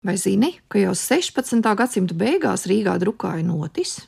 Vai zini, ka jau 16. gadsimta beigās Rīgā drukāja notis?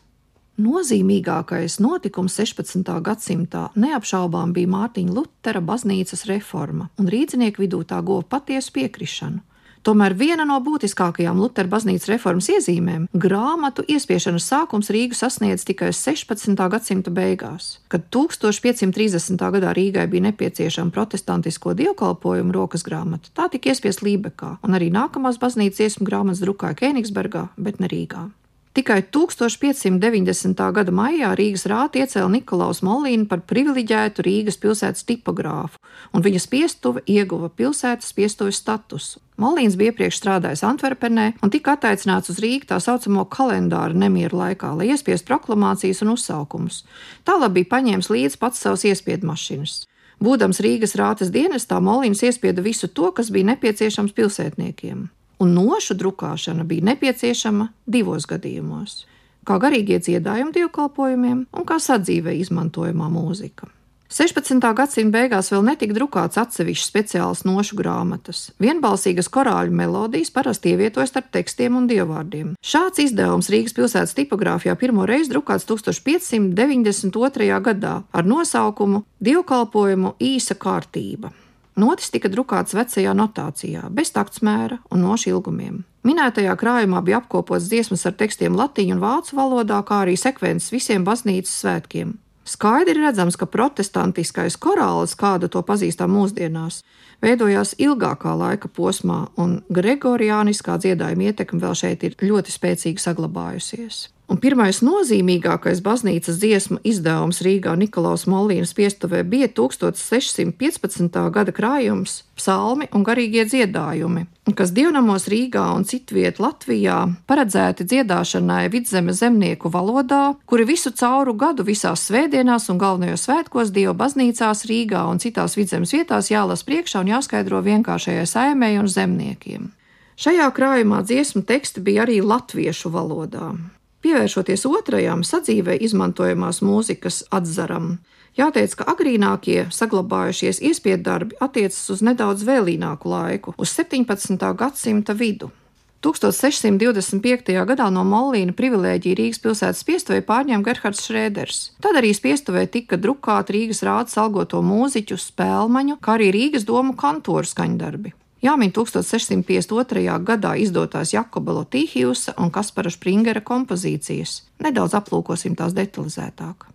Nozīmīgākais notikums 16. gadsimtā neapšaubām bija Mārtiņa Lutera baznīcas reforma, un rīznieku vidū tā guva patiesu piekrišanu. Tomēr viena no būtiskākajām Lutera baznīcas reformas iezīmēm - grāmatu iespiešanas sākums Rīgu sasniedz tikai 16. gadsimta beigās, kad 1530. gadā Rīgai bija nepieciešama protestantisko dievkalpojumu rokas grāmata. Tā tika iespiesta Lībekā, un arī nākamās baznīcas iesmu grāmatas drukāja Kēnigsbergā, bet ne Rīgā. Tikai 1590. gada maijā Rīgas rāta iecēla Nikolaus Molīnu par privileģētu Rīgas pilsētas tipogrāfu, un viņa spiestuve ieguva pilsētas spiestuves statusu. Molīns bija iepriekš strādājis Antverpenē un tika attaicināts uz Rīgu tā saucamo kalendāra nemieru laikā, lai iespiestu proklamācijas un uzsaukumus. Tālāk bija paņēmis līdzi pats savus iespiedu mašīnas. Būdams Rīgas rātas dienestā, Molīns iespieda visu to, kas bija nepieciešams pilsētniekiem un nošu drukāšana bija nepieciešama divos gadījumos - kā garīgie dziedājumi dievkalpojumiem un kā sadzīvē izmantojamā mūzika. 16. gadsimta beigās vēl netika drukāts atsevišķs speciāls nošu grāmatas. Vienbalsīgas korāļu melodijas parasti ievietojas starp tekstiem un dievvvārdiem. Šāds izdevums Rīgas pilsētas tipogrāfijā pirmo reizi drukāts 1592. gadā ar nosaukumu Dievkalpojumu īsa kārtība. Notis tika drukāts vecajā notācijā, bez taktsmēra un nošu ilgumiem. Minētajā krājumā bija apkopots dziesmas ar tekstiem latīņu un vācu valodā, kā arī sekvences visiem baznīcas svētkiem. Skaidri redzams, ka protestantiskais korāls, kādu to pazīstam mūsdienās, veidojās ilgākā laika posmā, un gregoriāniskā dziedājuma ietekme vēl šeit ir ļoti spēcīgi saglabājusies. Un pirmais nozīmīgākais baznīcas dziesmu izdevums Rīgā Nikolaus Molīnas piestuvē bija 1615. gada krājums Psalmi un garīgie dziedājumi, kas dievnamos Rīgā un citviet Latvijā paredzēti dziedāšanai vidzemes zemnieku valodā, kuri visu cauru gadu visās svētdienās un galvenajos svētkos Dieva baznīcās Rīgā un citās vidzemes vietās jālas priekšā un jāskaidro vienkāršajai saimēji un zemniekiem. Šajā krājumā dziesmu teksti bija arī latviešu valodā. Pievēršoties otrajam sadzīvē izmantojamās mūzikas atzaram, jāteic, ka agrīnākie saglabājušies iespiedu darbi attiecas uz nedaudz vēlīnāku laiku, uz 17. gadsimta vidu. 1625. gadā no Mollīna privilēģiju Rīgas pilsētas spiestuvē pārņēma Gerhards Šrēders. Tad arī spiestuvē tika drukāti Rīgas rādes algoto mūziķu, spēlmaņu, kā arī Rīgas domu kantoru skaņdarbi. Jāmin 1652. gadā izdotās Jakoba Lotīhiusa un Kaspara Springera kompozīcijas. Nedaudz aplūkosim tās detalizētāk.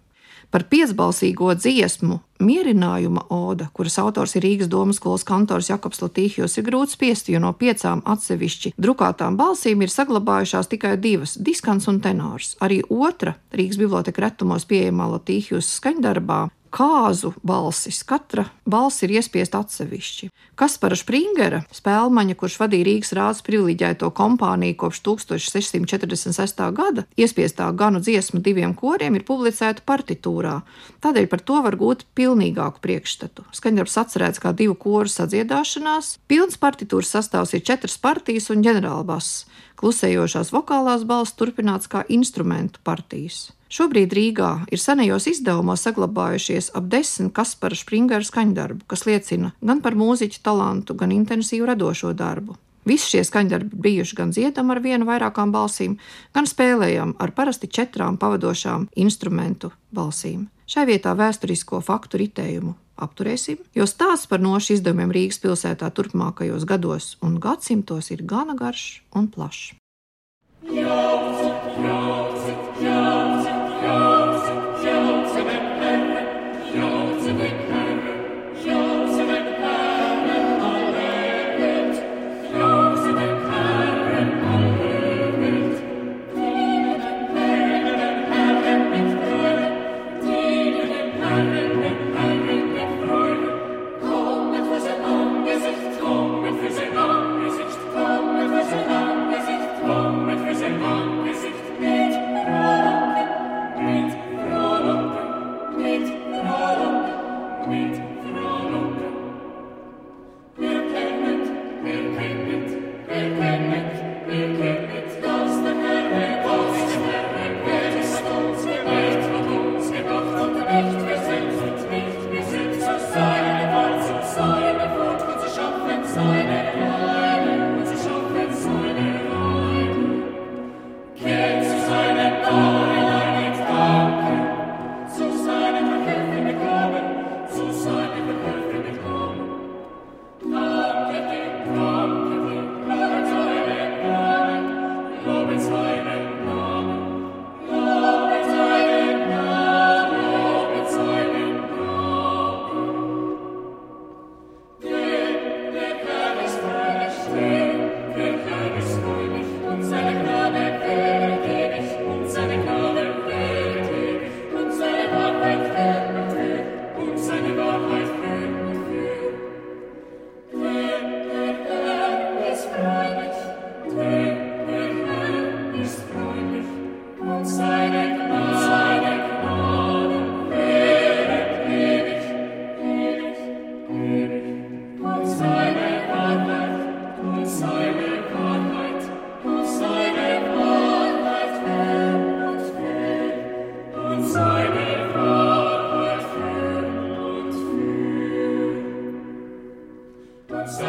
Par piecbalsīgo dziesmu Mierinājuma oda, kuras autors ir Rīgas domas skolas kantors Jakobs Lotīhijos, ir grūti spiest, jo no piecām atsevišķi drukātām balsīm ir saglabājušās tikai divas - diskants un tenors. Arī otra Rīgas biblioteka retumos pieejamā Lotīhijos skaņdarbā kāzu balsis. Katra balss ir iespiesta atsevišķi. Kaspara Springera, spēlmaņa, kurš vadīja Rīgas rādes privileģēto kompāniju kopš 1646. gada, iespiestā ganu dziesmu diviem koriem ir publicēta partitūrā. Tādēļ par to var gūt pilnīgāku priekšstatu. Skaņdarbs atcerēts kā divu koru sadziedāšanās. Pilns partitūras sastāvs ir četras partijas un ģenerālbass. Klusējošās vokālās balss turpināts kā instrumentu partijas. Šobrīd Rīgā ir senajos izdevumos saglabājušies ap desmit Kaspara Springera skaņdarbu, kas liecina gan par mūziķu talantu, gan intensīvu radošo darbu. Visi šie skaņdarbi bijuši gan dziedami ar vienu vairākām balsīm, gan spēlējami ar parasti četrām pavadošām instrumentu balsīm. Šai vietā vēsturisko faktu ritējumu apturēsim, jo stāsts par nošu izdevumiem Rīgas pilsētā turpmākajos gados un gadsimtos ir gana garš un plašs. Jauns. God's